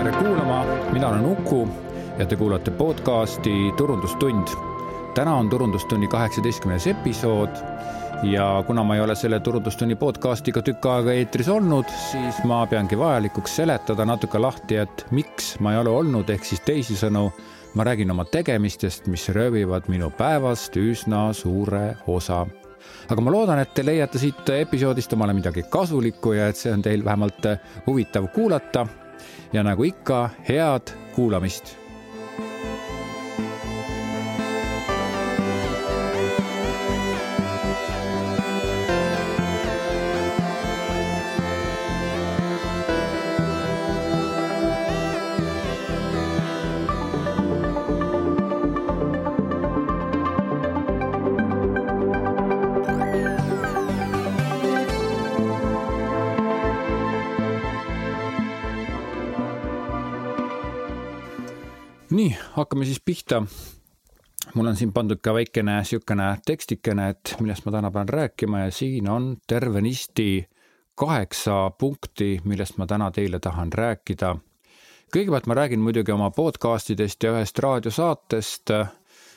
tere kuulama, mina olen Uku ja te kuulate podcasti Turundustund. täna on Turundustunni kaheksateistkümnes episood ja kuna ma ei ole selle Turundustunni podcastiga tükk aega eetris olnud, siis ma peangi vajalikuks seletada natuke lahti, et miks ma ei ole olnud, ehk siis teisisõnu, ma räägin oma tegemistest, mis röövivad minu päevast üsna suure osa aga ma loodan, et te leiate siit episoodist omale midagi kasulikku ja et see on teil vähemalt huvitav kuulata. Ja nagu ikka, head kuulamist pihta. mul on siin pandud ka väikene niisugune tekstikene, et millest ma täna pean rääkima ja siin on tervenisti kaheksa punkti, millest ma täna teile tahan rääkida. kõigepealt ma räägin muidugi oma podcast idest ja ühest raadiosaatest,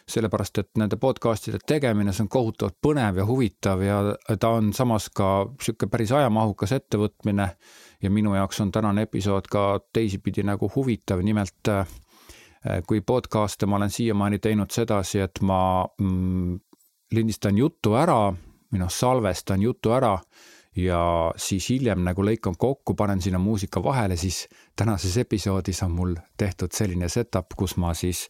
sellepärast et nende podcast'ide tegemine, see on kohutavalt põnev ja huvitav ja ta on samas ka niisugune päris ajamahukas ettevõtmine ja minu jaoks on tänane episood ka teisipidi nagu huvitav, nimelt kui podcast'e ma olen siiamaani teinud sedasi, et ma mm, lindistan jutu ära, või noh, salvestan jutu ära ja siis hiljem nagu lõikan kokku, panen sinna muusika vahele, siis tänases episoodis on mul tehtud selline setup, kus ma siis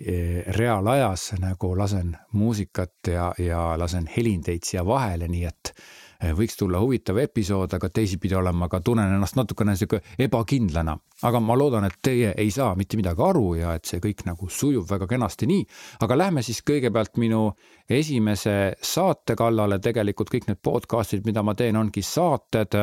e, reaalajas nagu lasen muusikat ja, ja lasen helindeid siia vahele, nii et Eh, võiks tulla huvitav episood, aga teisipidi olen ma ka, tunnen ennast natukene sihuke ebakindlana. aga ma loodan, et teie ei saa mitte midagi aru ja et see kõik nagu sujub väga kenasti nii. aga lähme siis kõigepealt minu esimese saate kallale, tegelikult kõik need podcast'id, mida ma teen, ongi saated,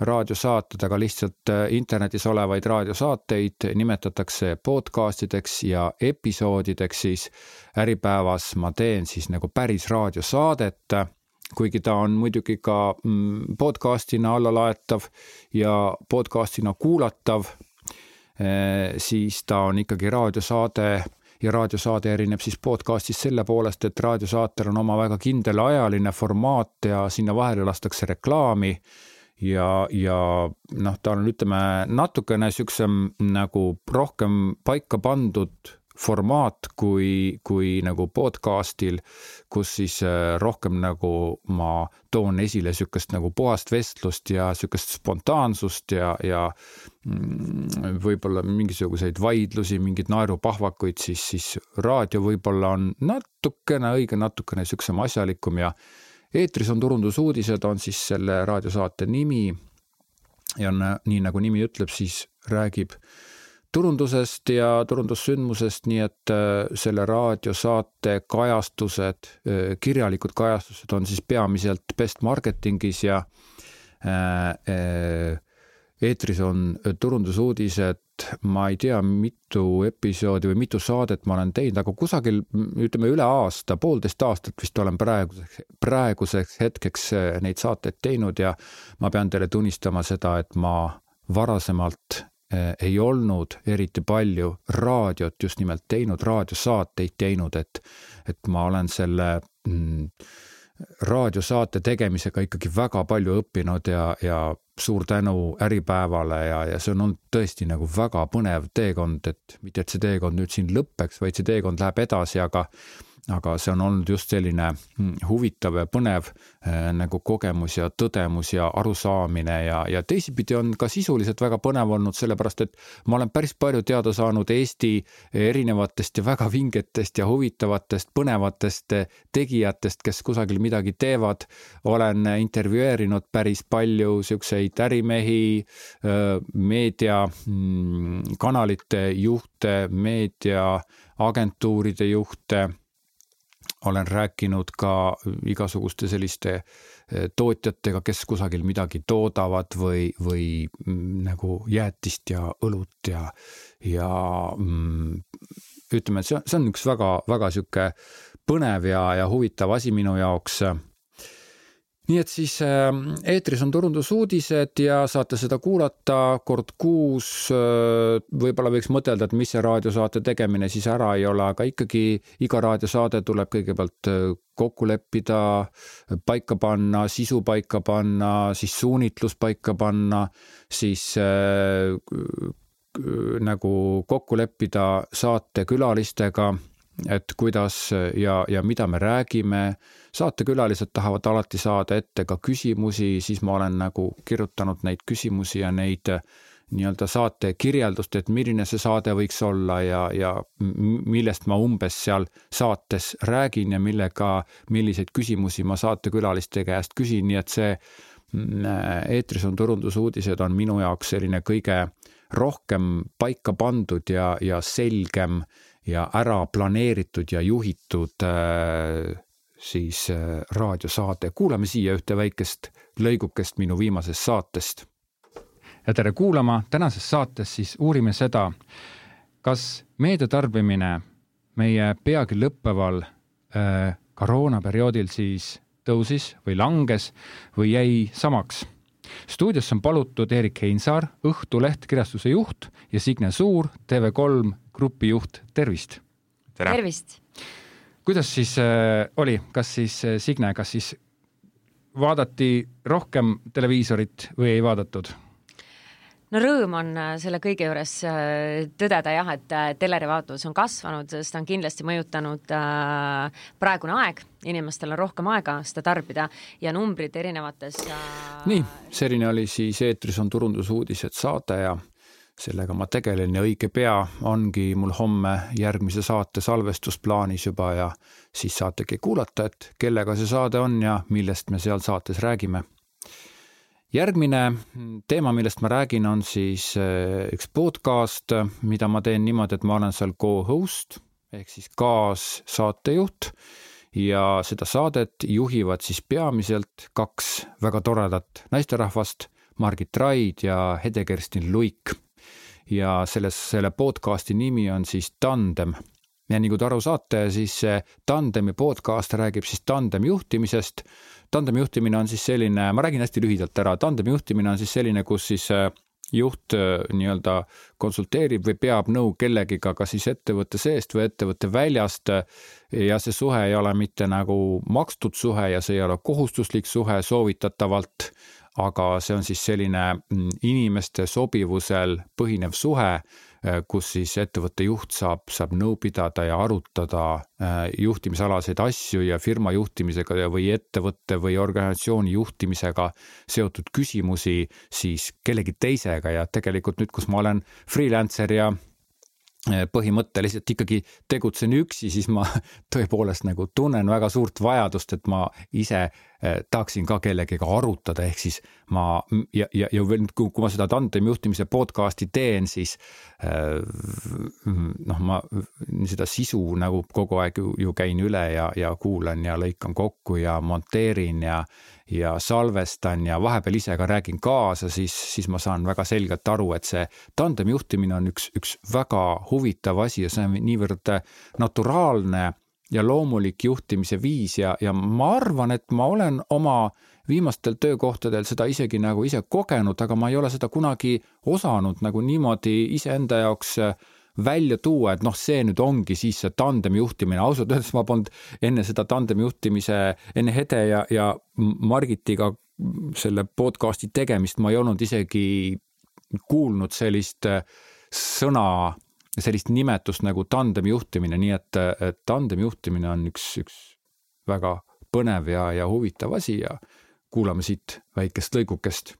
raadiosaated, aga lihtsalt eh, internetis olevaid raadiosaateid nimetatakse podcast ideks ja episoodideks siis Äripäevas ma teen siis nagu päris raadiosaadet kuigi ta on muidugi ka mm, podcast'ina alla laetav ja podcast'ina kuulatav, eh, siis ta on ikkagi raadiosaade ja raadiosaade erineb siis podcast'ist selle poolest, et raadiosaatel on oma väga kindel ajaline formaat ja sinna vahele lastakse reklaami ja, ja noh, ta on, ütleme natukene siuksem nagu rohkem paika pandud formaat kui, kui nagu podcast'il, kus siis äh, rohkem nagu ma toon esile sihukest nagu puhast vestlust ja sihukest spontaansust ja, ja mm, võib-olla mingisuguseid vaidlusi, mingeid naerupahvakuid, siis, siis raadio võib-olla on natukene õige, natukene sihukesem asjalikum ja eetris on turundusuudised, on siis selle raadiosaate nimi. ja nii nagu nimi ütleb, siis räägib turundusest ja turundussündmusest, nii et äh, selle raadiosaate kajastused, äh, kirjalikud kajastused on siis peamiselt best marketingis ja äh, eetris on turundusuudised, ma ei tea, mitu episoodi või mitu saadet ma olen teinud, aga kusagil ütleme üle aasta, poolteist aastat vist olen praeguseks, praeguseks hetkeks neid saateid teinud ja ma pean teile tunnistama seda, et ma varasemalt ei olnud eriti palju raadiot just nimelt teinud, raadiosaateid teinud, et, et ma olen selle mm, raadiosaate tegemisega ikkagi väga palju õppinud ja, ja suur tänu Äripäevale ja, ja see on olnud tõesti nagu väga põnev teekond, et mitte, et see teekond nüüd siin lõpeks, vaid see teekond läheb edasi, aga aga see on olnud just selline mm, huvitav ja põnev äh, nagu kogemus ja tõdemus ja arusaamine ja, ja teisipidi on ka sisuliselt väga põnev olnud, sellepärast et ma olen päris palju teada saanud Eesti erinevatest ja väga vingetest ja huvitavatest, põnevatest tegijatest, kes kusagil midagi teevad. olen intervjueerinud päris palju siukseid ärimehi, äh, meediakanalite mm, juhte, meediaagentuuride juhte olen rääkinud ka igasuguste selliste eh, tootjatega, kes kusagil midagi toodavad või, või mm, nagu jäätist ja õlut ja, ja mm, ütleme, et see on, see on üks väga-väga sihuke põnev ja, ja huvitav asi minu jaoks. Nii et siis äh, eetris on turundusuudised ja saate seda kuulata kord kuus. Äh, võib-olla võiks mõtelda, et mis see raadiosaate tegemine siis ära ei ole, aga ikkagi iga raadiosaade tuleb kõigepealt äh, kokku leppida, paika panna, sisu paika panna, siis suunitlus paika panna, siis äh, nagu kokku leppida saatekülalistega et kuidas ja, ja mida me räägime. saatekülalised tahavad alati saada ette ka küsimusi, siis ma olen nagu kirjutanud neid küsimusi ja neid nii-öelda saate kirjeldust, et milline see saade võiks olla ja, ja millest ma umbes seal saates räägin ja millega, milliseid küsimusi ma saatekülaliste käest küsin, nii et see mm, eetris on turundusuudised on minu jaoks selline kõige rohkem paika pandud ja, ja selgem ja ära planeeritud ja juhitud äh, siis äh, raadiosaade. kuulame siia ühte väikest lõigukest minu viimasest saatest. ja tere kuulama, tänases saates siis uurime seda, kas meedia tarbimine meie peagi lõppeval äh, koroonaperioodil siis tõusis või langes või jäi samaks stuudiosse on palutud Erik Heinsaar, Õhtuleht kirjastuse juht ja Signe Suur, TV3 grupijuht, tervist. tervist. kuidas siis äh, oli, kas siis äh, Signe, kas siis vaadati rohkem televiisorit või ei vaadatud? no rõõm on äh, selle kõige juures äh, tõdeda jah, et äh, teleri vaatus on kasvanud, sest on kindlasti mõjutanud praegune aeg, inimestel on rohkem aega seda tarbida ja numbrid erinevates. nii, selline oli siis eetris on turundusuudised saade ja sellega ma tegelen ja õige pea ongi mul homme järgmise saate salvestus plaanis juba ja siis saategi kuulata, et kellega see saade on ja millest me seal saates räägime järgmine teema, millest ma räägin, on siis äh, üks podcast, mida ma teen niimoodi, et ma olen seal co-host ehk siis kaassaatejuht ja seda saadet juhivad siis peamiselt kaks väga toredat naisterahvast, Margit Raid ja Hede-Kerstin Luik. Ja selles, selle podcasti nimi on siis Tandem. Ja nagu te aru saate, siis see Tandemi podcast räägib siis tandemjuhtimisest tandemi juhtimine on siis selline, ma räägin hästi lühidalt ära, tandemi juhtimine on siis selline, kus siis äh, juht äh, nii-öelda konsulteerib või peab nõu kellegiga, kas siis ettevõtte seest või ettevõtte väljast. ja see suhe ei ole mitte nagu makstud suhe ja see ei ole kohustuslik suhe soovitatavalt, aga see on siis selline mm, inimeste sobivusel põhinev suhe Äh, kus siis ettevõtte juht saab, saab nõu pidada ja arutada äh, juhtimisalaseid asju ja firma juhtimisega või ettevõtte või organisatsiooni juhtimisega seotud küsimusi siis kellegi teisega. Ja tegelikult nüüd, kus ma olen freelancer ja äh, põhimõtteliselt ikkagi tegutsen üksi, siis ma tõepoolest nagu tunnen väga suurt vajadust, et ma ise tahaksin ka kellegagi arutada, ehk siis ma ja, ja, ja veel nüüd, kui ma seda tandem juhtimise podcast'i teen, siis eh, noh, ma seda sisu nagu kogu aeg ju, ju käin üle ja, ja kuulan ja lõikan kokku ja monteerin ja ja salvestan ja vahepeal ise ka räägin kaasa, siis, siis ma saan väga selgelt aru, et see tandem juhtimine on üks, üks väga huvitav asi ja see on niivõrd naturaalne ja loomulik juhtimise viis ja, ja ma arvan, et ma olen oma viimastel töökohtadel seda isegi nagu ise kogenud, aga ma ei ole seda kunagi osanud nagu niimoodi iseenda jaoks äh, välja tuua, et noh, see nüüd ongi siis see tandemi juhtimine, ausalt öeldes ma polnud enne seda tandemi juhtimise, enne Hede ja, ja Margitiga selle podcast'i tegemist, ma ei olnud isegi kuulnud sellist äh, sõna sellist nimetust nagu tandemi juhtimine, nii et, et tandemi juhtimine on üks, üks väga põnev ja, ja huvitav asi ja kuulame siit väikest lõigukest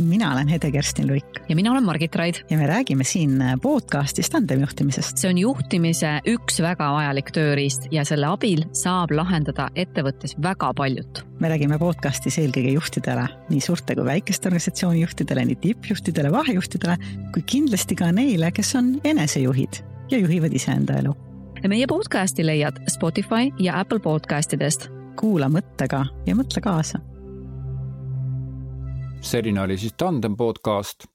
mina olen Hede-Kerstin Luik. ja mina olen Margit Raid. ja me räägime siin podcastis tandemjuhtimisest. see on juhtimise üks väga vajalik tööriist ja selle abil saab lahendada ettevõttes väga paljut. me räägime podcastis eelkõige juhtidele, nii suurte kui väikeste organisatsiooni juhtidele, nii tippjuhtidele, vahejuhtidele kui kindlasti ka neile, kes on enesejuhid ja juhivad iseenda elu. meie podcasti leiad Spotify ja Apple podcastidest. kuula mõttega ja mõtle kaasa selline oli siis Tandem podcast,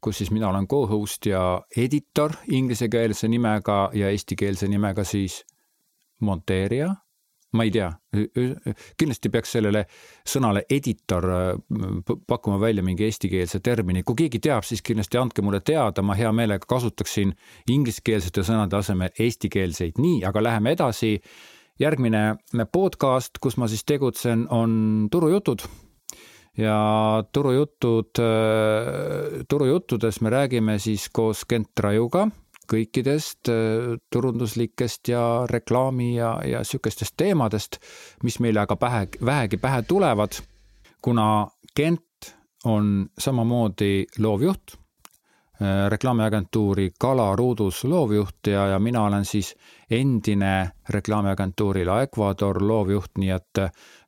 kus siis mina olen co-host ja editor inglisekeelse nimega ja eestikeelse nimega siis monteerija. ma ei tea, kindlasti peaks sellele sõnale editor pakkuma välja mingi eestikeelse termini, kui keegi teab, siis kindlasti andke mulle teada, ma hea meelega kasutaksin ingliskeelsete sõnade asemel eestikeelseid, nii, aga läheme edasi. järgmine podcast, kus ma siis tegutsen, on turujutud ja turujutud, turujuttudes me räägime siis koos Kent Rajuga kõikidest äh, turunduslikest ja reklaami ja, ja sihukestest teemadest, mis meile aga pähe, vähegi pähe tulevad. kuna Kent on samamoodi loovjuht Äh, reklaamiagentuuri Kala ruudus loovjuht ja, ja mina olen siis endine reklaamiagentuuril Ecuador loovjuht, nii et,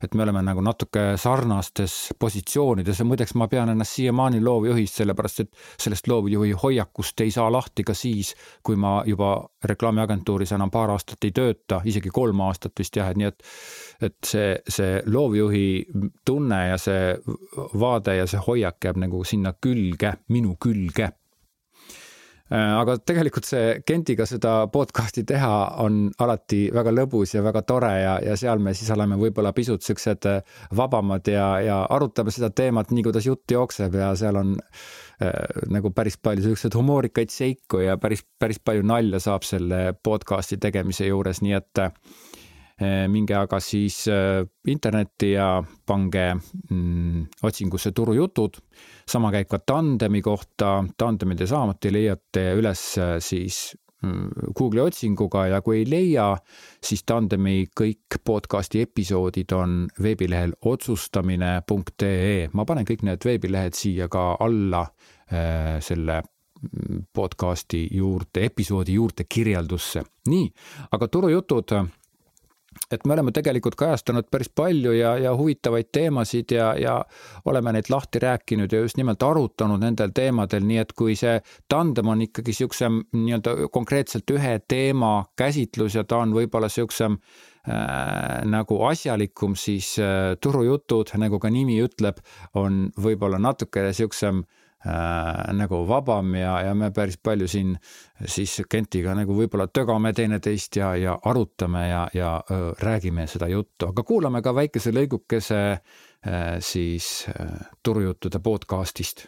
et me oleme nagu natuke sarnastes positsioonides ja muideks ma pean ennast siiamaani loovjuhist, sellepärast et sellest loovjuhi hoiakust ei saa lahti ka siis, kui ma juba reklaamiagentuuris enam paar aastat ei tööta, isegi kolm aastat vist jah, et nii et, et see, see loovjuhi tunne ja see vaade ja see hoiak jääb nagu sinna külge, minu külge. Äh, aga tegelikult see Kentiga seda podcast'i teha on alati väga lõbus ja väga tore ja, ja seal me siis oleme võib-olla pisut siuksed äh, vabamad ja, ja arutame seda teemat nii, kuidas jutt jookseb ja seal on äh, nagu päris palju siukseid humoorikaid seiku ja päris, päris palju nalja saab selle podcast'i tegemise juures, nii et äh, minge aga siis eh, internetti ja pange mm, otsingusse turujutud. sama käib ka Tandemi kohta, Tandemide samuti leiate üles eh, siis mm, Google'i otsinguga ja kui ei leia, siis Tandemi kõik podcast'i episoodid on veebilehel otsustamine.ee. ma panen kõik need veebilehed siia ka alla selle mm, podcast'i juurde, episoodi juurde kirjeldusse. nii, aga turujutud et me oleme tegelikult kajastanud päris palju ja, ja huvitavaid teemasid ja, ja oleme neid lahti rääkinud ja just nimelt arutanud nendel teemadel, nii et kui see tandem on ikkagi niisugusem nii-öelda konkreetselt ühe teema käsitlus ja ta on võib-olla niisugusem äh, nagu asjalikum, siis äh, turujutud, nagu ka nimi ütleb, on võib-olla natukene niisugusem äh, äh, nagu vabam ja, ja me päris palju siin siis Kentiga nagu võib-olla tögame teineteist ja, ja arutame ja, ja öö, räägime seda juttu, aga kuulame ka väikese lõigukese äh, siis äh, turujuttude podcastist.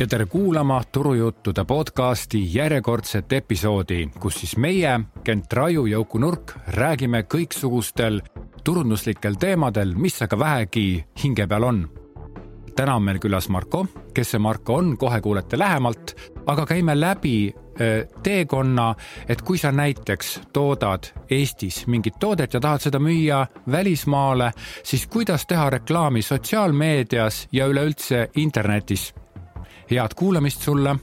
ja tere kuulama Turujuttude podcasti järjekordset episoodi, kus siis meie, Kent Raju ja Uku Nurk räägime kõiksugustel turunduslikel teemadel, mis aga vähegi hinge peal on. täna on meil külas Marko, kes see Marko on, kohe kuulete lähemalt, aga käime läbi äh, teekonna, et kui sa näiteks toodad Eestis mingit toodet ja tahad seda müüa välismaale, siis kuidas teha reklaami sotsiaalmeedias ja üleüldse internetis. head kuulamist sulle.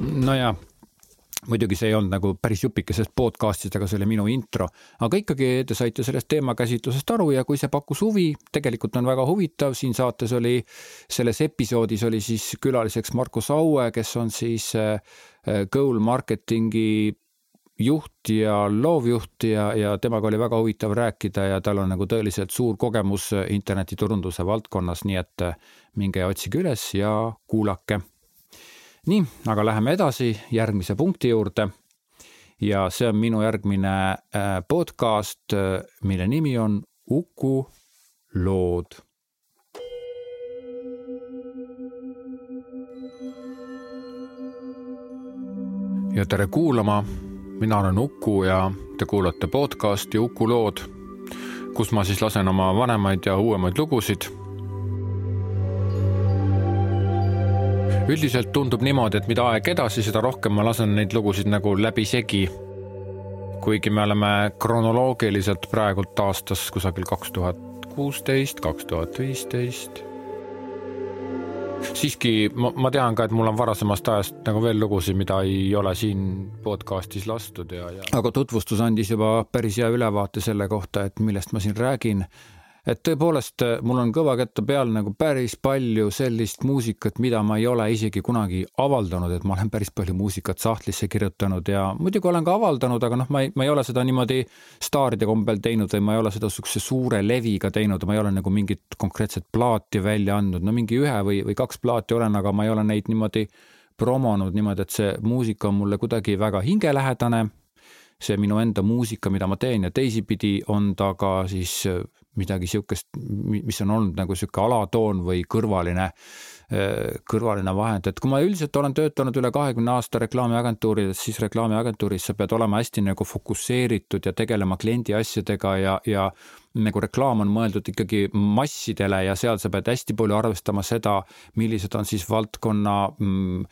no ja muidugi see ei olnud nagu päris jupikesest podcast'ist, aga see oli minu intro, aga ikkagi te saite sellest teemakäsitlusest aru ja kui see pakkus huvi, tegelikult on väga huvitav, siin saates oli, selles episoodis oli siis külaliseks Marko Saue, kes on siis äh, Goal Marketingi juht ja loovjuht ja, ja temaga oli väga huvitav rääkida ja tal on nagu tõeliselt suur kogemus internetiturunduse valdkonnas, nii et minge otsige üles ja kuulake nii, aga läheme edasi järgmise punkti juurde. ja see on minu järgmine äh, podcast, äh, mille nimi on Uku lood. ja tere kuulama, mina olen Uku ja te kuulate podcasti Uku lood, kus ma siis lasen oma vanemaid ja uuemaid lugusid üldiselt tundub niimoodi, et mida aeg edasi, seda rohkem ma lasen neid lugusid nagu läbisegi. kuigi me oleme kronoloogiliselt praegult aastas kusagil kaks tuhat kuusteist, kaks tuhat viisteist. siiski ma, ma tean ka, et mul on varasemast ajast nagu veel lugusid, mida ei ole siin podcast'is lastud ja, ja. aga tutvustus andis juba päris hea ülevaate selle kohta, et millest ma siin räägin et tõepoolest äh, mul on kõva kätte peal nagu päris palju sellist muusikat, mida ma ei ole isegi kunagi avaldanud, et ma olen päris palju muusikat sahtlisse kirjutanud ja muidugi olen ka avaldanud, aga noh, ma ei, ma ei ole seda niimoodi staaride kombel teinud või ma ei ole seda niisuguse suure leviga teinud, ma ei ole nagu mingit konkreetset plaati välja andnud, no mingi ühe või, või kaks plaati olen, aga ma ei ole neid niimoodi promonud niimoodi, et see muusika on mulle kuidagi väga hingelähedane. See minu enda muusika, mida ma teen ja teisipidi on ta ka siis midagi sihukest, mis on olnud nagu sihuke alatoon või kõrvaline kõrvaline vahend, et kui ma üldiselt olen töötanud üle kahekümne aasta reklaamiagentuurides, siis reklaamiagentuuris sa pead olema hästi nagu fokusseeritud ja tegelema kliendi asjadega ja, ja nagu reklaam on mõeldud ikkagi massidele ja seal sa pead hästi palju arvestama seda, millised on siis valdkonna mm,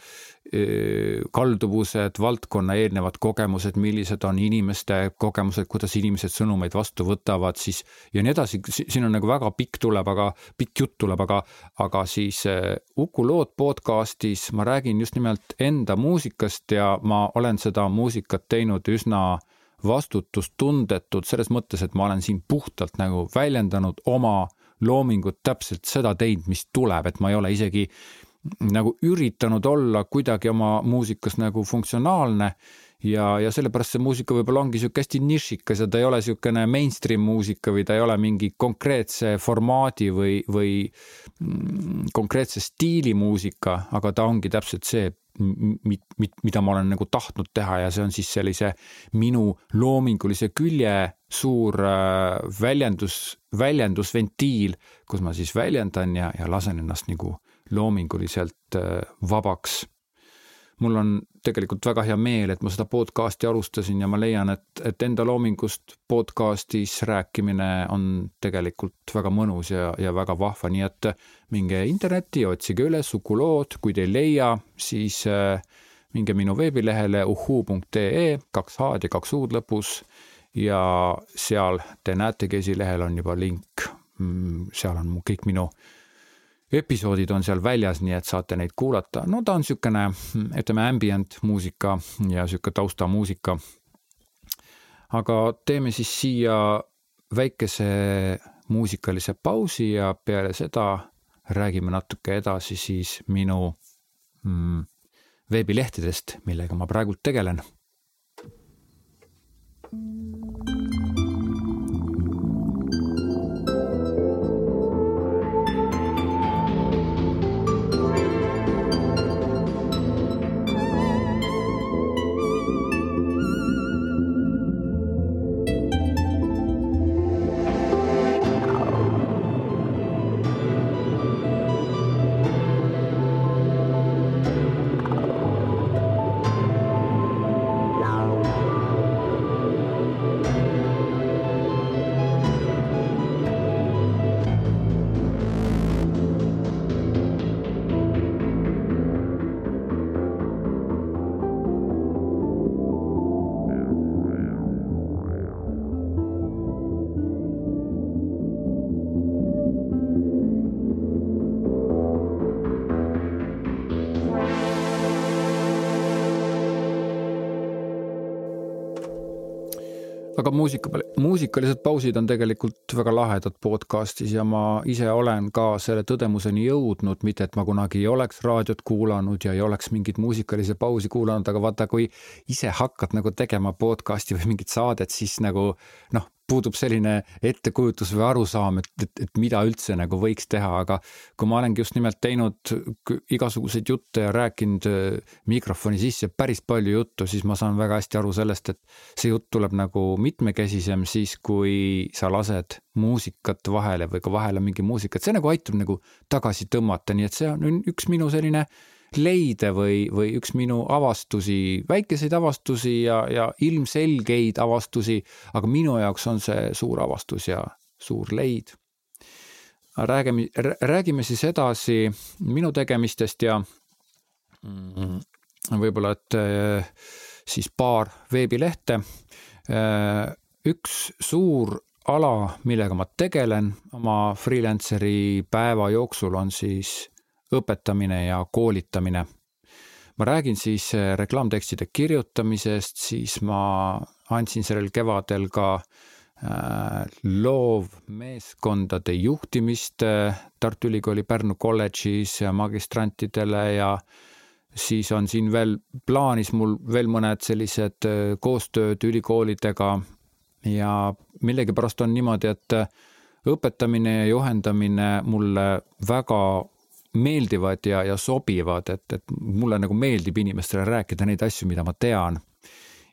kalduvused, valdkonna eelnevad kogemused, millised on inimeste kogemused, kuidas inimesed sõnumeid vastu võtavad, siis ja nii edasi, siin on nagu väga pikk tuleb, aga pikk jutt tuleb, aga, aga siis Uku lood podcastis ma räägin just nimelt enda muusikast ja ma olen seda muusikat teinud üsna vastutustundetult selles mõttes, et ma olen siin puhtalt nagu väljendanud oma loomingut, täpselt seda teinud, mis tuleb, et ma ei ole isegi nagu üritanud olla kuidagi oma muusikas nagu funktsionaalne ja, ja sellepärast see muusika võib-olla ongi sihuke hästi nišikas ja ta ei ole niisugune mainstream muusika või ta ei ole mingi konkreetse formaadi või, või mm, konkreetse stiili muusika, aga ta ongi täpselt see, mida ma olen nagu tahtnud teha ja see on siis sellise minu loomingulise külje suur äh, väljendus, väljendusventiil, kus ma siis väljendan ja, ja lasen ennast nagu loominguliselt äh, vabaks. Mul on tegelikult väga hea meel, et ma seda podcast'i alustasin ja ma leian, et, et enda loomingust podcast'is rääkimine on tegelikult väga mõnus ja, ja väga vahva, nii et minge internetti, otsige üles Uku lood, kui te ei leia, siis äh, minge minu veebilehele uhuu.ee, kaks H-d ja kaks U-d lõpus. Ja seal te näetegi, esilehel on juba link, mm, seal on kõik minu episoodid on seal väljas, nii et saate neid kuulata. no ta on niisugune, ütleme, ambient muusika ja niisugune taustamuusika. aga teeme siis siia väikese muusikalise pausi ja peale seda räägime natuke edasi siis minu mm, veebilehtedest, millega ma praegult tegelen. Aga muusika, muusikalised pausid on tegelikult väga lahedad podcast'is ja ma ise olen ka selle tõdemuseni jõudnud, mitte et ma kunagi ei oleks raadiot kuulanud ja ei oleks mingit muusikalise pausi kuulanud, aga vaata, kui ise hakkad nagu tegema podcast'i või mingit saadet, siis nagu noh, puudub selline ettekujutus või arusaam, et, et, et mida üldse nagu võiks teha, aga kui ma olengi just nimelt teinud igasuguseid jutte ja rääkinud äh, mikrofoni sisse päris palju juttu, siis ma saan väga hästi aru sellest, et see jutt tuleb nagu mitmekesisem siis, kui sa lased muusikat vahele või ka vahele mingi muusikat, see nagu aitab nagu tagasi tõmmata, nii et see on üks minu selline leide või, või üks minu avastusi, väikeseid avastusi ja, ja ilmselgeid avastusi, aga minu jaoks on see suur avastus ja suur leid. räägime, räägime siis edasi minu tegemistest ja mm, võib-olla, et äh, siis paar veebilehte. Äh, üks suur ala, millega ma tegelen oma freelanceri päeva jooksul on siis õpetamine ja koolitamine. ma räägin siis äh, reklaamtekstide kirjutamisest, siis ma andsin sellel kevadel ka äh, loovmeeskondade juhtimist äh, Tartu Ülikooli Pärnu kolledžis magistrantidele ja siis on siin veel plaanis mul veel mõned sellised koostööd ülikoolidega ja millegipärast on niimoodi, et õpetamine ja juhendamine mulle väga meeldivad ja, ja sobivad, et, et mulle nagu meeldib inimestele rääkida neid asju, mida ma tean.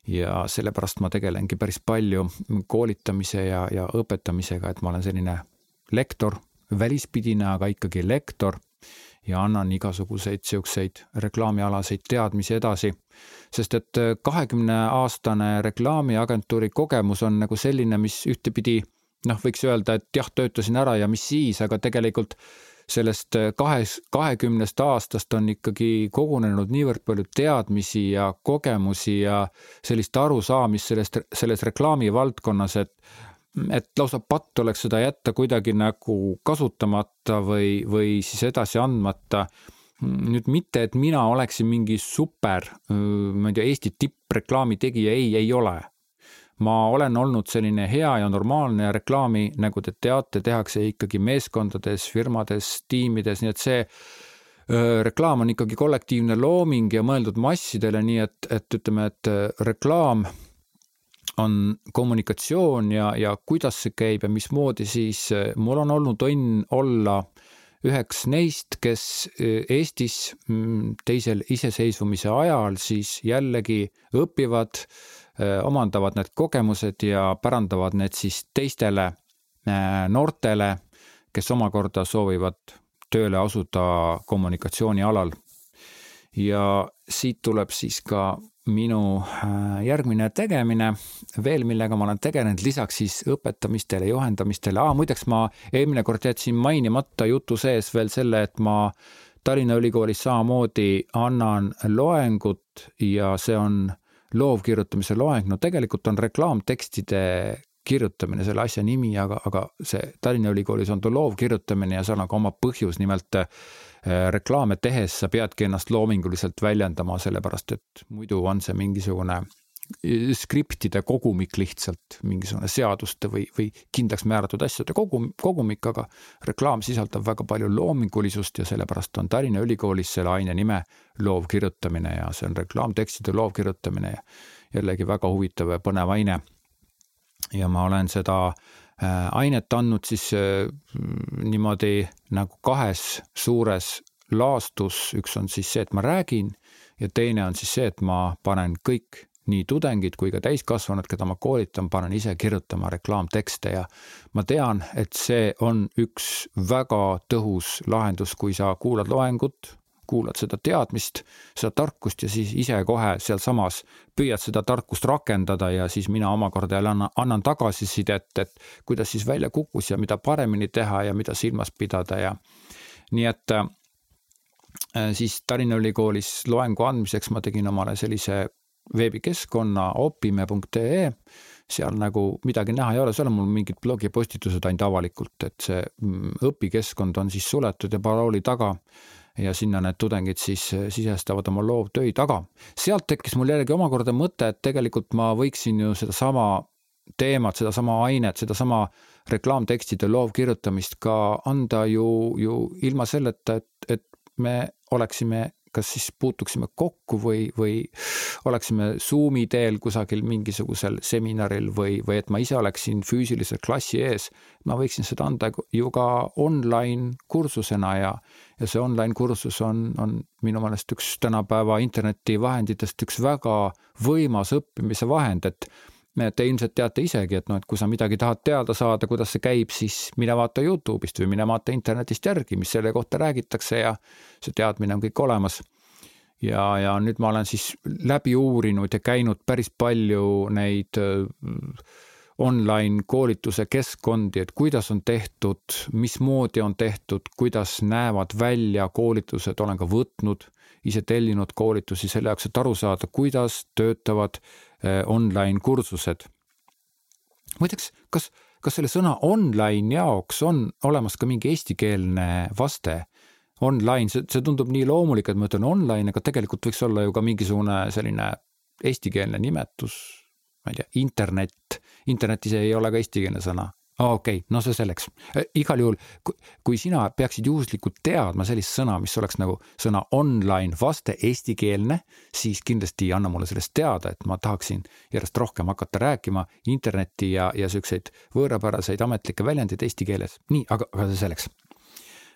ja sellepärast ma tegelengi päris palju koolitamise ja, ja õpetamisega, et ma olen selline lektor, välispidine, aga ikkagi lektor ja annan igasuguseid siukseid reklaamialaseid teadmisi edasi. sest et kahekümne aastane reklaamiagentuuri kogemus on nagu selline, mis ühtepidi noh, võiks öelda, et jah, töötasin ära ja mis siis, aga tegelikult sellest kahes, kahekümnest aastast on ikkagi kogunenud niivõrd palju teadmisi ja kogemusi ja sellist arusaamist sellest, selles reklaamivaldkonnas, et et lausa patt oleks seda jätta kuidagi nagu kasutamata või, või siis edasi andmata. nüüd mitte, et mina oleksin mingi super, ma ei tea, Eesti tippreklaami tegija, ei, ei ole. Ma olen olnud selline hea ja normaalne reklaami, nagu te teate, tehakse ikkagi meeskondades, firmades, tiimides, nii et see reklaam on ikkagi kollektiivne looming ja mõeldud massidele, nii et, et ütleme, et reklaam on kommunikatsioon ja, ja kuidas see käib ja mismoodi, siis mul on olnud õnn olla üheks neist, kes Eestis mm, teisel iseseisvumise ajal siis jällegi õpivad, omandavad need kogemused ja pärandavad need siis teistele noortele, kes omakorda soovivad tööle asuda kommunikatsiooni alal. ja siit tuleb siis ka minu järgmine tegemine veel, millega ma olen tegelenud, lisaks siis õpetamistele, juhendamistele ah,, muideks ma eelmine kord jätsin mainimata jutu sees veel selle, et ma Tallinna Ülikoolis samamoodi annan loengut ja see on loovkirjutamise loeng, no tegelikult on reklaamtekstide kirjutamine selle asja nimi, aga, aga see Tallinna Ülikoolis on ta loovkirjutamine ja seal on ka oma põhjus, nimelt Äh, reklaame tehes sa peadki ennast loominguliselt väljendama, sellepärast et muidu on see mingisugune skriptide kogumik lihtsalt, mingisugune seaduste või, või kindlaks määratud asjade kogum, kogumik, aga reklaam sisaldab väga palju loomingulisust ja sellepärast on Tallinna Ülikoolis selle aine nime loovkirjutamine ja see on reklaamtekstide loovkirjutamine ja jällegi väga huvitav ja põnev aine. ja ma olen seda äh, ainet andnud siis äh, niimoodi nagu kahes suures laastus, üks on siis see, et ma räägin ja teine on siis see, et ma panen kõik nii tudengid kui ka täiskasvanud, keda ma koolitan, panen ise kirjutama reklaamtekste ja ma tean, et see on üks väga tõhus lahendus, kui sa kuulad loengut, kuulad seda teadmist, seda tarkust ja siis ise kohe sealsamas püüad seda tarkust rakendada ja siis mina omakorda jälle annan, annan tagasisidet, et kuidas siis välja kukkus ja mida paremini teha ja mida silmas pidada ja nii et äh, siis Tallinna Ülikoolis loengu andmiseks ma tegin omale sellise veebikeskkonna opime.ee seal nagu midagi näha ei ole, seal on mul mingid blogipostitused ainult avalikult, et see mm, õpikeskkond on siis suletud ja parooli taga ja sinna need tudengid siis eh, sisestavad oma loovtöid, aga sealt tekkis mul jällegi omakorda mõte, et tegelikult ma võiksin ju sedasama teemat, sedasama ainet, sedasama reklaamtekstide loovkirjutamist ka anda ju, ju ilma selleta, et, et me oleksime kas siis puutuksime kokku või, või oleksime Zoomi teel kusagil mingisugusel seminaril või, või et ma ise oleksin füüsiliselt klassi ees. ma võiksin seda anda ju ka online kursusena ja, ja see online kursus on, on minu meelest üks tänapäeva internetivahenditest üks väga võimas õppimise vahend, et Te ilmselt teate isegi, et noh, et kui sa midagi tahad teada saada, kuidas see käib, siis mine vaata Youtube'ist või mine vaata internetist järgi, mis selle kohta räägitakse ja see teadmine on kõik olemas. ja, ja nüüd ma olen siis läbi uurinud ja käinud päris palju neid äh, online koolituse keskkondi, et kuidas on tehtud, mismoodi on tehtud, kuidas näevad välja koolitused, olen ka võtnud, ise tellinud koolitusi selle jaoks, et aru saada, kuidas töötavad online kursused. muideks, kas, kas selle sõna online jaoks on olemas ka mingi eestikeelne vaste? Online, see, see tundub nii loomulik, et ma ütlen online, aga tegelikult võiks olla ju ka mingisugune selline eestikeelne nimetus, ma ei tea, internet, internet ise ei ole ka eestikeelne sõna okei okay,, no see selleks. Äh, igal juhul, kui sina peaksid juhuslikult teadma sellist sõna, mis oleks nagu sõna online vaste eestikeelne, siis kindlasti anna mulle sellest teada, et ma tahaksin järjest rohkem hakata rääkima internetti ja, ja siukseid võõrapäraseid ametlikke väljendeid eesti keeles. nii, aga, aga see selleks.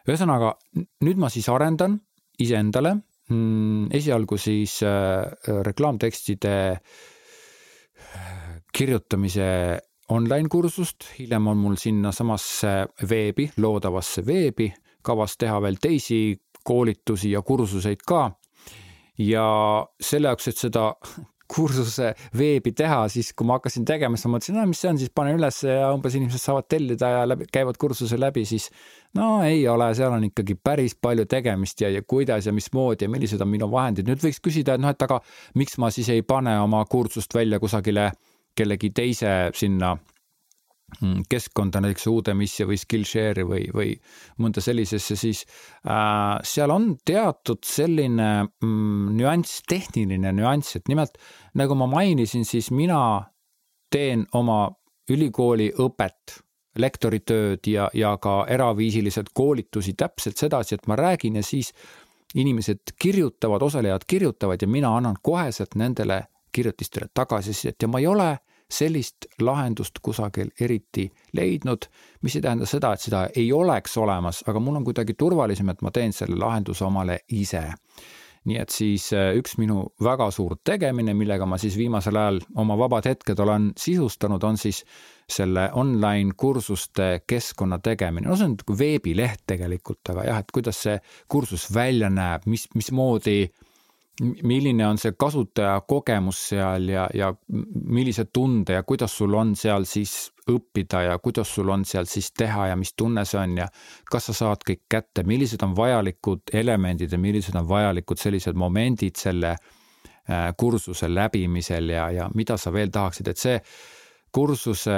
ühesõnaga, nüüd ma siis arendan iseendale mm, esialgu siis äh, reklaamtekstide kirjutamise online kursust, hiljem on mul sinnasamasse veebi, loodavasse veebi kavas teha veel teisi koolitusi ja kursuseid ka. ja selle jaoks, et seda kursuse veebi teha, siis kui ma hakkasin tegema, siis ma mõtlesin, no mis see on, siis panen üles ja umbes inimesed saavad tellida ja läbi, käivad kursuse läbi, siis no ei ole, seal on ikkagi päris palju tegemist ja, ja kuidas ja mismoodi ja millised on minu vahendid. nüüd võiks küsida, et noh, et aga miks ma siis ei pane oma kursust välja kusagile kellegi teise sinna Mm, keskkonda, näiteks Udemy'sse või Skillshare'i või, või mõnda sellisesse, siis äh, seal on teatud selline mm, nüanss, tehniline nüanss, et nimelt nagu ma mainisin, siis mina teen oma ülikooli õpet, lektoritööd ja, ja ka eraviisiliselt koolitusi täpselt sedasi, et ma räägin ja siis inimesed kirjutavad, osalejad kirjutavad ja mina annan koheselt nendele kirjutistele tagasisidet ja ma ei ole sellist lahendust kusagil eriti leidnud, mis ei tähenda seda, et seda ei oleks olemas, aga mul on kuidagi turvalisem, et ma teen selle lahenduse omale ise nii et siis äh, üks minu väga suur tegemine, millega ma siis viimasel ajal oma vabad hetked olen sisustanud, on siis selle online kursuste keskkonna tegemine. no see on nagu veebileht tegelikult, aga jah, et kuidas see kursus välja näeb, mis, mismoodi milline on see kasutaja kogemus seal ja, ja millise tunde ja kuidas sul on seal siis õppida ja kuidas sul on seal siis teha ja mis tunne see on ja kas sa saad kõik kätte, millised on vajalikud elemendid ja millised on vajalikud sellised momendid selle äh, kursuse läbimisel ja, ja mida sa veel tahaksid, et see kursuse,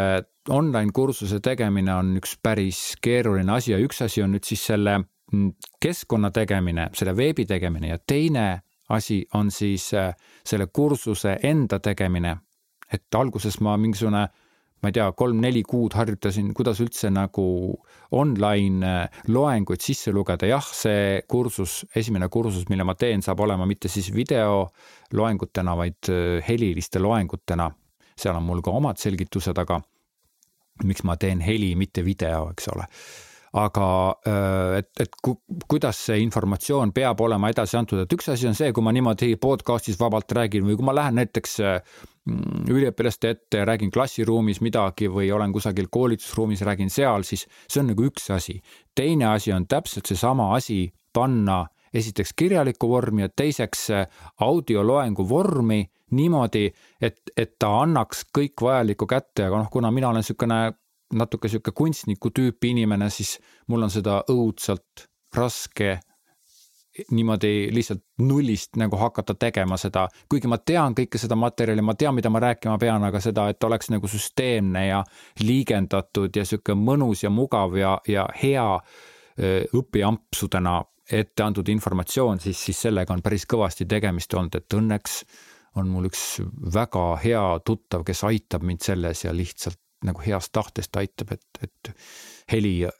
online kursuse tegemine on üks päris keeruline asi ja üks asi on nüüd siis selle mm, keskkonna tegemine, selle veebi tegemine ja teine asi on siis äh, selle kursuse enda tegemine. et alguses ma mingisugune, ma ei tea, kolm-neli kuud harjutasin, kuidas üldse nagu online äh, loenguid sisse lugeda, jah, see kursus, esimene kursus, mille ma teen, saab olema mitte siis videoloengutena, vaid äh, heliliste loengutena. seal on mul ka omad selgitused, aga miks ma teen heli, mitte video, eks ole aga äh, et, et ku, kuidas see informatsioon peab olema edasi antud, et üks asi on see, kui ma niimoodi podcast'is vabalt räägin või kui ma lähen näiteks mm, üliõpilaste ette ja räägin klassiruumis midagi või olen kusagil koolitusruumis, räägin seal, siis see on nagu üks asi. teine asi on täpselt seesama asi panna esiteks kirjalikku vormi ja teiseks audioloengu vormi niimoodi, et, et ta annaks kõik vajalikku kätte, aga noh, kuna mina olen niisugune natuke sihuke kunstniku tüüpi inimene, siis mul on seda õudselt raske niimoodi lihtsalt nullist nagu hakata tegema seda, kuigi ma tean kõike seda materjali, ma tean, mida ma rääkima pean, aga seda, et oleks nagu süsteemne ja liigendatud ja sihuke mõnus ja mugav ja, ja hea õpiampsudena ette antud informatsioon, siis, siis sellega on päris kõvasti tegemist olnud, et õnneks on mul üks väga hea tuttav, kes aitab mind selles ja lihtsalt nagu heast tahtest aitab, et, et heli äh,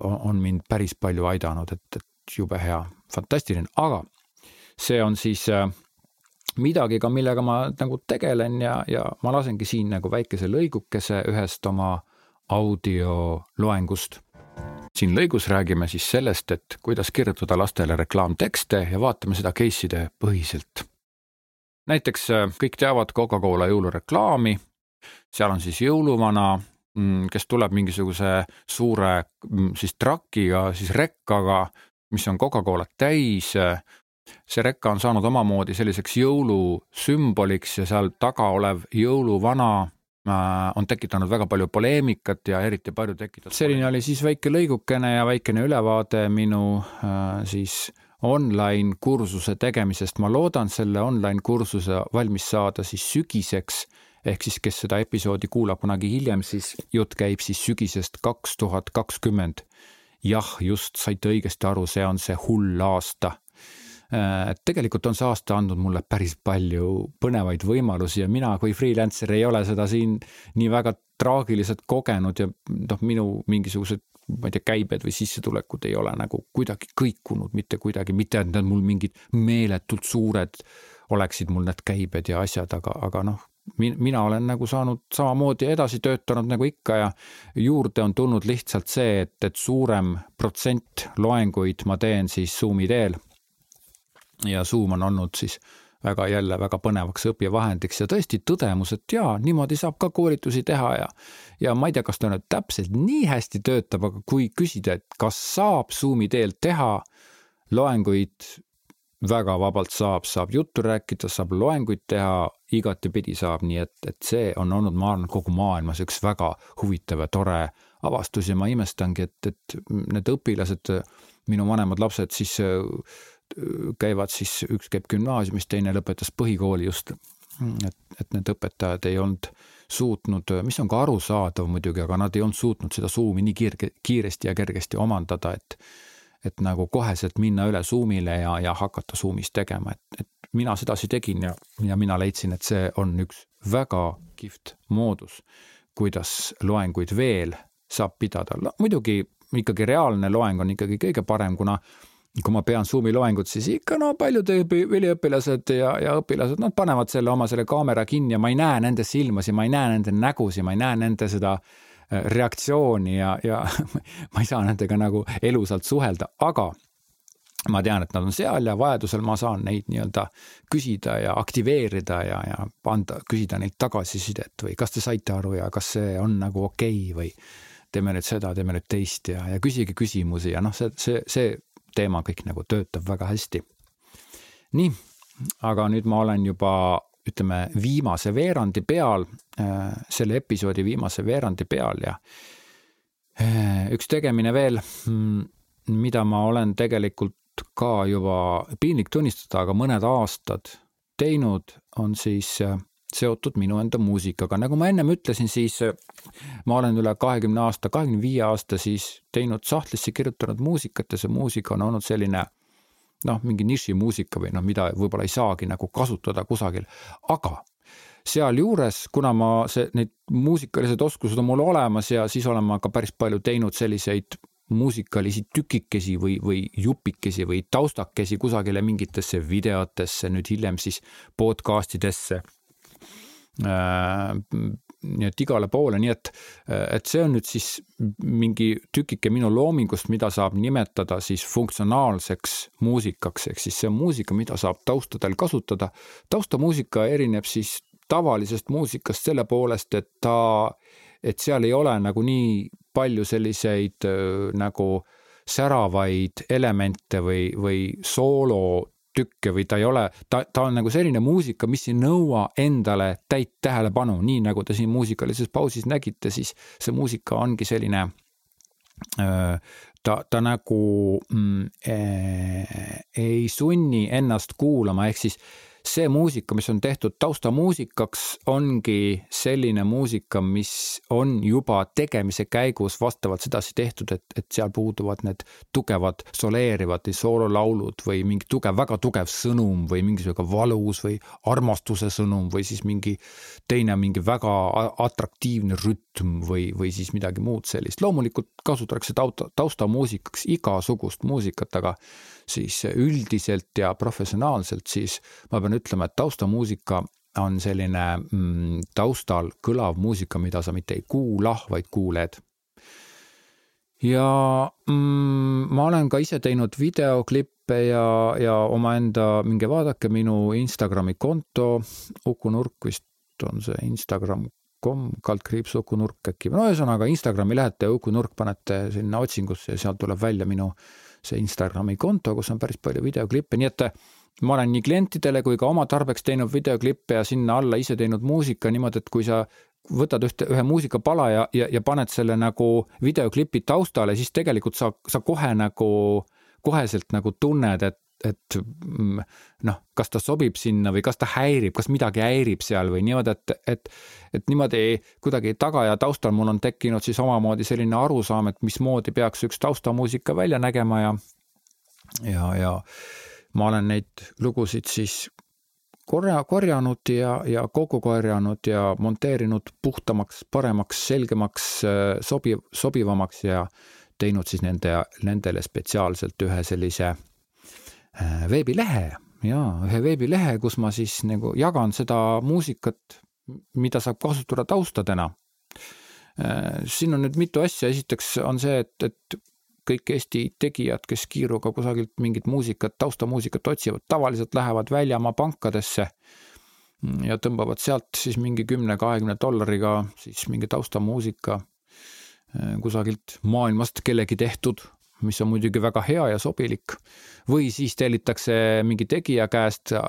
on mind päris palju aidanud, et, et jube hea, fantastiline, aga see on siis äh, midagi ka, millega ma nagu tegelen ja, ja ma lasengi siin nagu väikese lõigukese ühest oma audioloengust. siin lõigus räägime siis sellest, et kuidas kirjutada lastele reklaamtekste ja vaatame seda case'ide põhiselt. näiteks äh, kõik teavad Coca-Cola jõulureklaami seal on siis jõuluvana, mm, kes tuleb mingisuguse suure mm, siis trakiga, siis rekkaga, mis on Coca-Colat täis. see rekka on saanud omamoodi selliseks jõulusümboliks ja seal taga olev jõuluvana äh, on tekitanud väga palju poleemikat ja eriti palju tekitatud. selline oli siis väike lõigukene ja väikene ülevaade minu äh, siis online kursuse tegemisest. ma loodan selle online kursuse valmis saada siis sügiseks ehk siis, kes seda episoodi kuulab kunagi hiljem, siis jutt käib siis sügisest kaks tuhat kakskümmend. jah, just saite õigesti aru, see on see hull aasta. Äh, tegelikult on see aasta andnud mulle päris palju põnevaid võimalusi ja mina kui freelancer ei ole seda siin nii väga traagiliselt kogenud ja noh, minu mingisugused ma ei tea, käibed või sissetulekud ei ole nagu kuidagi kõikunud mitte kuidagi, mitte et need mul mingid meeletult suured oleksid mul need käibed ja asjad, aga, aga noh, mina olen nagu saanud samamoodi edasi töötanud nagu ikka ja juurde on tulnud lihtsalt see, et, et suurem protsent loenguid ma teen siis Zoomi teel. ja Zoom on olnud siis väga jälle väga põnevaks õppevahendiks ja tõesti tõdemus, et jaa, niimoodi saab ka koolitusi teha ja ja ma ei tea, kas ta nüüd täpselt nii hästi töötab, aga kui küsida, et kas saab Zoomi teel teha loenguid väga vabalt saab, saab juttu rääkida, saab loenguid teha, igatepidi saab, nii et, et see on olnud, ma arvan, kogu maailmas üks väga huvitav ja tore avastus ja ma imestangi, et, et need õpilased, minu vanemad lapsed siis käivad siis, üks käib gümnaasiumis, teine lõpetas põhikooli just, et, et need õpetajad ei olnud suutnud, mis on ka arusaadav muidugi, aga nad ei olnud suutnud seda Zoomi nii kiirge, kiiresti ja kergesti omandada, et et nagu koheselt minna üle Zoomile ja, ja hakata Zoomis tegema, et, et mina sedasi tegin ja, ja mina leidsin, et see on üks väga kihvt moodus, kuidas loenguid veel saab pidada. muidugi ikkagi reaalne loeng on ikkagi kõige parem, kuna kui ma pean Zoomi loengut, siis ikka no paljud üliõpilased ja, ja õpilased, nad panevad selle oma selle kaamera kinni ja ma ei näe nende silmasid, ma ei näe nende nägusid, ma ei näe nende seda äh, reaktsiooni ja, ja ma ei saa nendega nagu elusalt suhelda, aga ma tean, et nad on seal ja vajadusel ma saan neid nii-öelda küsida ja aktiveerida ja, ja anda, küsida neilt tagasisidet või kas te saite aru ja kas see on nagu okei okay või teeme nüüd seda, teeme nüüd teist ja, ja küsige küsimusi ja noh, see, see, see teema kõik nagu töötab väga hästi. nii, aga nüüd ma olen juba ütleme viimase veerandi peal, äh, selle episoodi viimase veerandi peal ja äh, üks tegemine veel, mm, mida ma olen tegelikult ka juba piinlik tunnistada, aga mõned aastad teinud, on siis äh, seotud minu enda muusikaga, nagu ma ennem ütlesin, siis ma olen üle kahekümne aasta, kahekümne viie aasta siis teinud sahtlisse kirjutanud muusikat ja see muusika on olnud selline noh, mingi nišimuusika või noh, mida võib-olla ei saagi nagu kasutada kusagil, aga sealjuures, kuna ma see, need muusikalised oskused on mul olemas ja siis olen ma ka päris palju teinud selliseid muusikalisi tükikesi või, või jupikesi või taustakesi kusagile mingitesse videotesse, nüüd hiljem siis podcast idesse Äh, nii et igale poole, nii et, et see on nüüd siis mingi tükike minu loomingust, mida saab nimetada siis funktsionaalseks muusikaks, ehk siis see on muusika, mida saab taustadel kasutada. taustamuusika erineb siis tavalisest muusikast selle poolest, et ta, et seal ei ole nagu nii palju selliseid nagu säravaid elemente või, või soolo tükke või ta ei ole, ta, ta on nagu selline muusika, mis ei nõua endale täit tähelepanu, nii nagu te siin muusikalises pausis nägite, siis see muusika ongi selline ta, ta nagu mm, äh, ei sunni ennast kuulama, ehk siis see muusika, mis on tehtud taustamuusikaks, ongi selline muusika, mis on juba tegemise käigus vastavalt sedasi tehtud, et, et seal puuduvad need tugevad soleerivad või soololaulud või mingi tugev, väga tugev sõnum või mingisugune valus või armastuse sõnum või siis mingi teine, mingi väga atraktiivne rütm või, või siis midagi muud sellist. loomulikult kasutatakse tausta, taustamuusikaks igasugust muusikat, aga siis üldiselt ja professionaalselt, siis ma pean ütlema, et taustamuusika on selline mm, taustal kõlav muusika, mida sa mitte ei kuula, vaid kuuled. ja mm, ma olen ka ise teinud videoklippe ja, ja omaenda, minge vaadake minu Instagrami konto, Uku Nurk vist on see Instagram kom, kaldkriips Uku Nurk äkki, no ühesõnaga Instagrami lähete Uku Nurk, panete sinna otsingusse ja sealt tuleb välja minu see Instagrami konto, kus on päris palju videoklippe, nii et ma olen nii klientidele kui ka oma tarbeks teinud videoklippe ja sinna alla ise teinud muusika niimoodi, et kui sa võtad ühte, ühe muusikapala ja, ja, ja paned selle nagu videoklipi taustale, siis tegelikult sa, sa kohe nagu, koheselt nagu tunned, et et mm, noh, kas ta sobib sinna või kas ta häirib, kas midagi häirib seal või niimoodi, et, et, et niimoodi kuidagi taga ja taustal mul on tekkinud siis omamoodi selline arusaam, et mismoodi peaks üks taustamuusika välja nägema ja, ja, ja ma olen neid lugusid siis korja, korjanud ja, ja kokku korjanud ja monteerinud puhtamaks, paremaks, selgemaks, sobiv, sobivamaks ja teinud siis nende, nendele spetsiaalselt ühe sellise Äh, veebilehe ja ühe veebilehe, kus ma siis nagu jagan seda muusikat, mida saab kasutada taustadena. Äh, siin on nüüd mitu asja, esiteks on see, et, et kõik Eesti tegijad, kes kiiruga kusagilt mingit muusikat, taustamuusikat otsivad, tavaliselt lähevad väljamaa pankadesse ja tõmbavad sealt siis mingi kümne-kahekümne dollariga siis mingi taustamuusika äh, kusagilt maailmast kellegi tehtud, mis on muidugi väga hea ja sobilik. või siis tellitakse mingi tegija käest äh,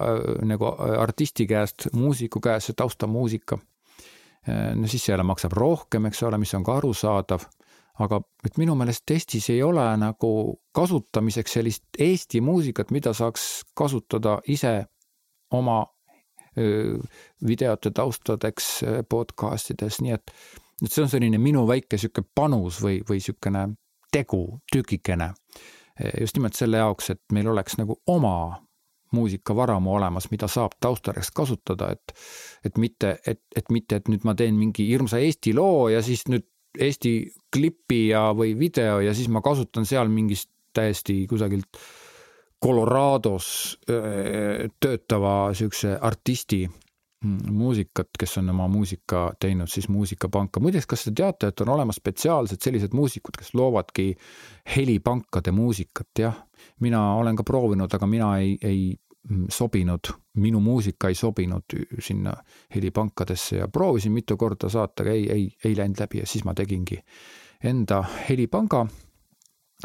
nagu artisti käest, muusiku käest see taustamuusika. no siis see jälle maksab rohkem, eks ole, mis on ka arusaadav aga et minu meelest Eestis ei ole nagu kasutamiseks sellist Eesti muusikat, mida saaks kasutada ise oma videote taustadeks podcast ides, nii et, et see on selline minu väike sihuke panus või, või sihukene tegu, tükikene. just nimelt selle jaoks, et meil oleks nagu oma muusikavaramu olemas, mida saab taustadeks kasutada, et, et mitte, et, et mitte, et nüüd ma teen mingi hirmsa Eesti loo ja siis nüüd Eesti klipi ja, või video ja siis ma kasutan seal mingist täiesti kusagilt Colorados töötava siukse artisti mm, muusikat, kes on oma muusika teinud siis muusikapanka. muideks, kas te teate, et on olemas spetsiaalsed sellised muusikud, kes loovadki helipankade muusikat, jah. mina olen ka proovinud, aga mina ei, ei sobinud, minu muusika ei sobinud sinna helipankadesse ja proovisin mitu korda saata, aga ei, ei, ei läinud läbi ja siis ma tegingi enda helipanga.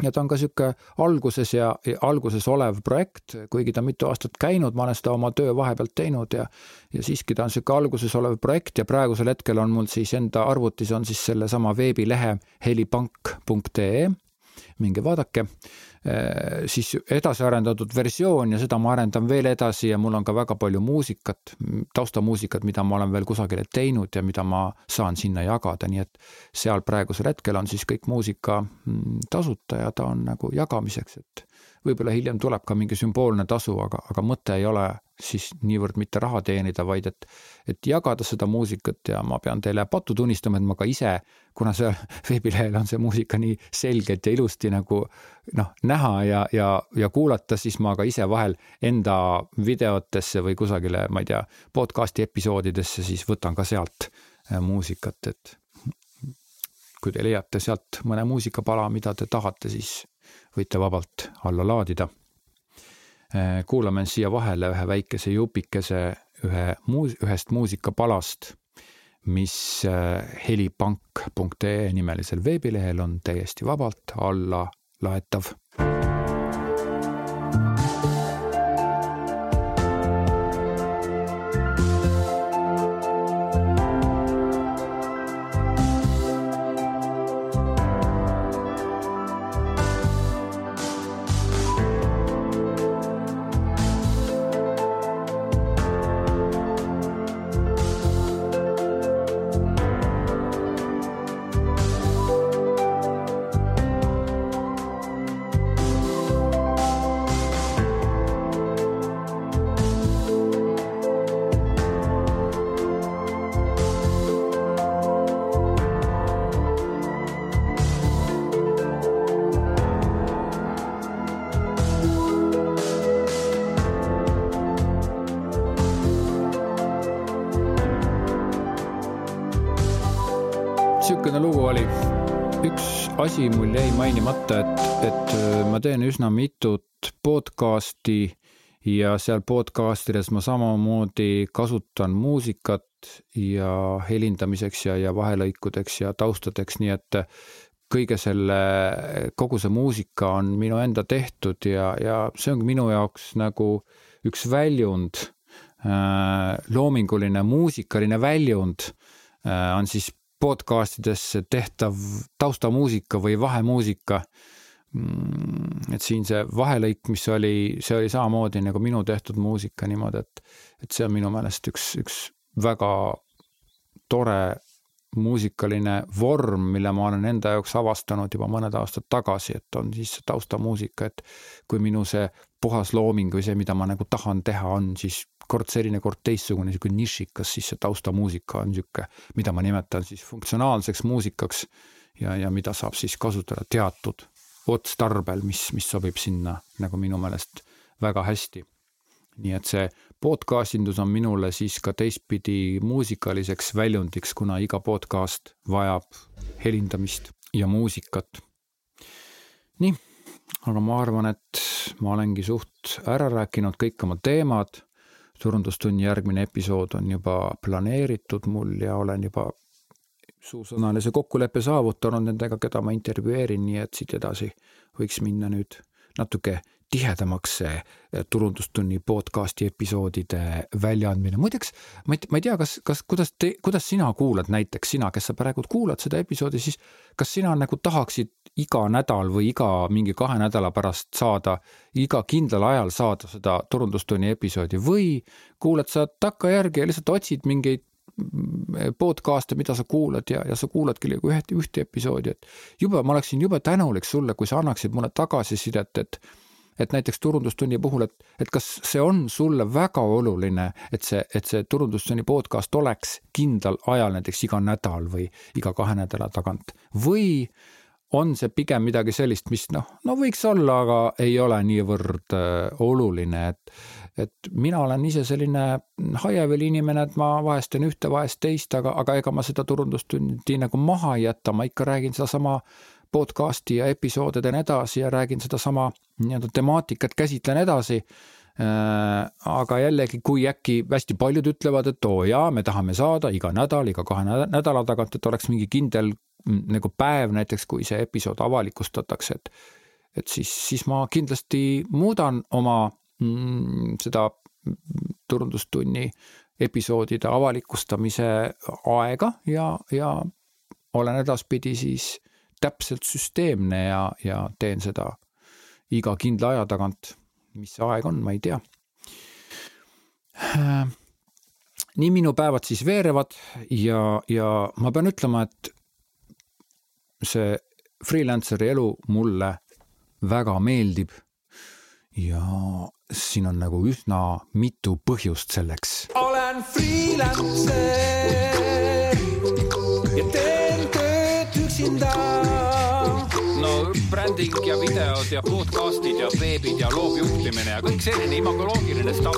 Ja ta on ka sihuke alguses ja, ja alguses olev projekt, kuigi ta on mitu aastat käinud, ma olen seda oma töö vahepealt teinud ja ja siiski ta on sihuke alguses olev projekt ja praegusel hetkel on mul siis enda arvutis on siis sellesama veebilehe helipank.ee minge vaadake, äh, siis edasi arendatud versioon ja seda ma arendan veel edasi ja mul on ka väga palju muusikat, taustamuusikat, mida ma olen veel kusagile teinud ja mida ma saan sinna jagada, nii et seal praegusel hetkel on siis kõik muusika mm, tasuta ja ta on nagu jagamiseks, et võib-olla hiljem tuleb ka mingi sümboolne tasu, aga, aga mõte ei ole siis niivõrd mitte raha teenida, vaid et, et jagada seda muusikat ja ma pean teile pattu tunnistama, et ma ka ise, kuna seal veebilehel on see muusika nii selgelt ja ilusti nagu noh, näha ja, ja, ja kuulata, siis ma ka ise vahel enda videotesse või kusagile, ma ei tea, podcast'i episoodidesse siis võtan ka sealt äh, muusikat, et kui te leiate sealt mõne muusikapala, mida te tahate, siis võite vabalt alla laadida kuulame siia vahele ühe väikese jupikese ühe muus-, ühest muusikapalast, mis äh, helipank.ee nimelisel veebilehel on täiesti vabalt alla laetav asi mul jäi mainimata, et, et äh, ma teen üsna mitut podcast'i ja seal podcast ides ma samamoodi kasutan muusikat ja helindamiseks ja, ja vahelõikudeks ja taustadeks, nii et kõige selle, kogu see muusika on minu enda tehtud ja, ja see ongi minu jaoks nagu üks väljund äh,, loominguline muusikaline väljund äh, on siis podcast idesse tehtav taustamuusika või vahemuusika. Mm, et siin see vahelõik, mis oli, see oli samamoodi nagu minu tehtud muusika niimoodi, et, et see on minu meelest üks, üks väga tore muusikaline vorm, mille ma olen enda jaoks avastanud juba mõned aastad tagasi, et on siis taustamuusika, et kui minu see puhas looming või see, mida ma nagu tahan teha, on siis kord selline, kord teistsugune, niisugune nišikas, siis see taustamuusika on niisugune, mida ma nimetan siis funktsionaalseks muusikaks ja, ja mida saab siis kasutada teatud otstarbel, mis, mis sobib sinna nagu minu meelest väga hästi. nii et see podcastindus on minule siis ka teistpidi muusikaliseks väljundiks, kuna iga podcast vajab helindamist ja muusikat. nii, aga ma arvan, et ma olengi suht ära rääkinud kõik oma teemad. Turundustunni järgmine episood on juba planeeritud mul ja olen juba suusõnalise kokkuleppe saavutanud nendega, keda ma intervjueerin, nii et siit edasi võiks minna nüüd natuke tihedamaks see eh, turundustunni podcast'i episoodide väljaandmine. muideks ma ei, ma ei tea, kas, kas, kuidas te, kuidas sina kuulad näiteks, sina, kes sa praegu kuulad seda episoodi, siis kas sina nagu tahaksid iga nädal või iga mingi kahe nädala pärast saada, iga kindlal ajal saada seda turundustunni episoodi või kuulad sa takkajärgi ja lihtsalt otsid mingeid mm, podcast'e, mida sa kuulad ja, ja sa kuuladki nagu ühte, ühte episoodi, et jube, ma oleksin jube tänulik sulle, kui sa annaksid mulle tagasisidet, et et näiteks turundustunni puhul, et, et kas see on sulle väga oluline, et see, et see turundustunni podcast oleks kindlal ajal, näiteks iga nädal või iga kahe nädala tagant? Või on see pigem midagi sellist, mis noh, no võiks olla, aga ei ole niivõrd äh, oluline, et, et mina olen ise selline haieveli inimene, et ma vahest teen ühte, vahest teist, aga, aga ega ma seda turundustundi nagu maha ei jäta, ma ikka räägin sedasama podcast'i ja episoode teen edasi ja räägin sedasama nii-öelda temaatikat käsitlen edasi. Äh, aga jällegi, kui äkki hästi paljud ütlevad, et oo jaa, me tahame saada iga nädal, iga kahe nädala tagant, et oleks mingi kindel mm, nagu päev näiteks, kui see episood avalikustatakse, et et siis, siis ma kindlasti muudan oma mm, seda turundustunni episoodide avalikustamise aega ja, ja olen edaspidi siis täpselt süsteemne ja, ja teen seda iga kindla aja tagant. mis see aeg on, ma ei tea. nii minu päevad siis veerevad ja, ja ma pean ütlema, et see freelancer'i elu mulle väga meeldib. ja siin on nagu üsna mitu põhjust selleks. olen freelancer ja teen tööd üksinda bränding ja videod ja podcast'id ja veebid ja loovjuhtimine ja kõik selline imagoloogiline stuff.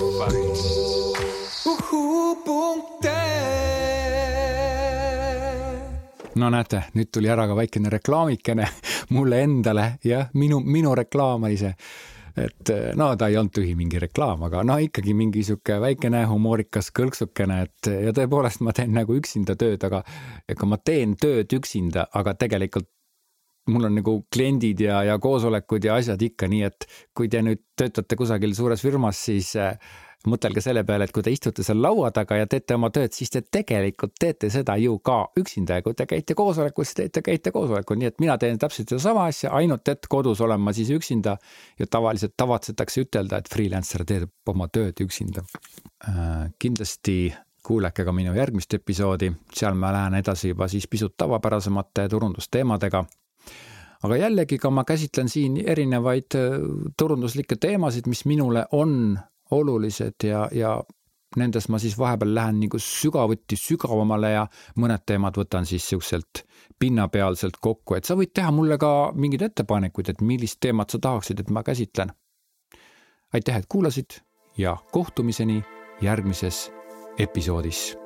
no näete, nüüd tuli ära ka väikene reklaamikene mulle endale, jah, minu, minu reklaam oli see et no ta ei olnud tühi mingi reklaam, aga no ikkagi mingi sihuke väikene humoorikas kõlksukene, et ja tõepoolest ma teen nagu üksinda tööd, aga ega ma teen tööd üksinda, aga tegelikult mul on nagu kliendid ja, ja koosolekud ja asjad ikka nii, et kui te nüüd töötate kusagil suures firmas, siis äh, mõtelge selle peale, et kui te istute seal laua taga ja teete oma tööd, siis te tegelikult teete seda ju ka üksinda ja kui te käite koosolekul, siis te käite koosolekul, nii et mina teen täpselt sedasama asja, ainult et kodus olen ma siis üksinda ja tavaliselt tavatsetakse ütelda, et freelancer teeb oma tööd üksinda. Äh,. kindlasti kuulake ka minu järgmist episoodi, seal ma lähen edasi juba siis pisut tavapärasemate turundusteemadega. Aga jällegi ka ma käsitlen siin erinevaid äh, turunduslikke teemasid, mis minule on olulised ja, ja nendes ma siis vahepeal lähen nagu sügavuti sügavamale ja mõned teemad võtan siis siukselt pinnapealselt kokku, et sa võid teha mulle ka mingeid ettepanekuid, et millist teemat sa tahaksid, et ma käsitlen. aitäh, et kuulasid ja kohtumiseni järgmises episoodis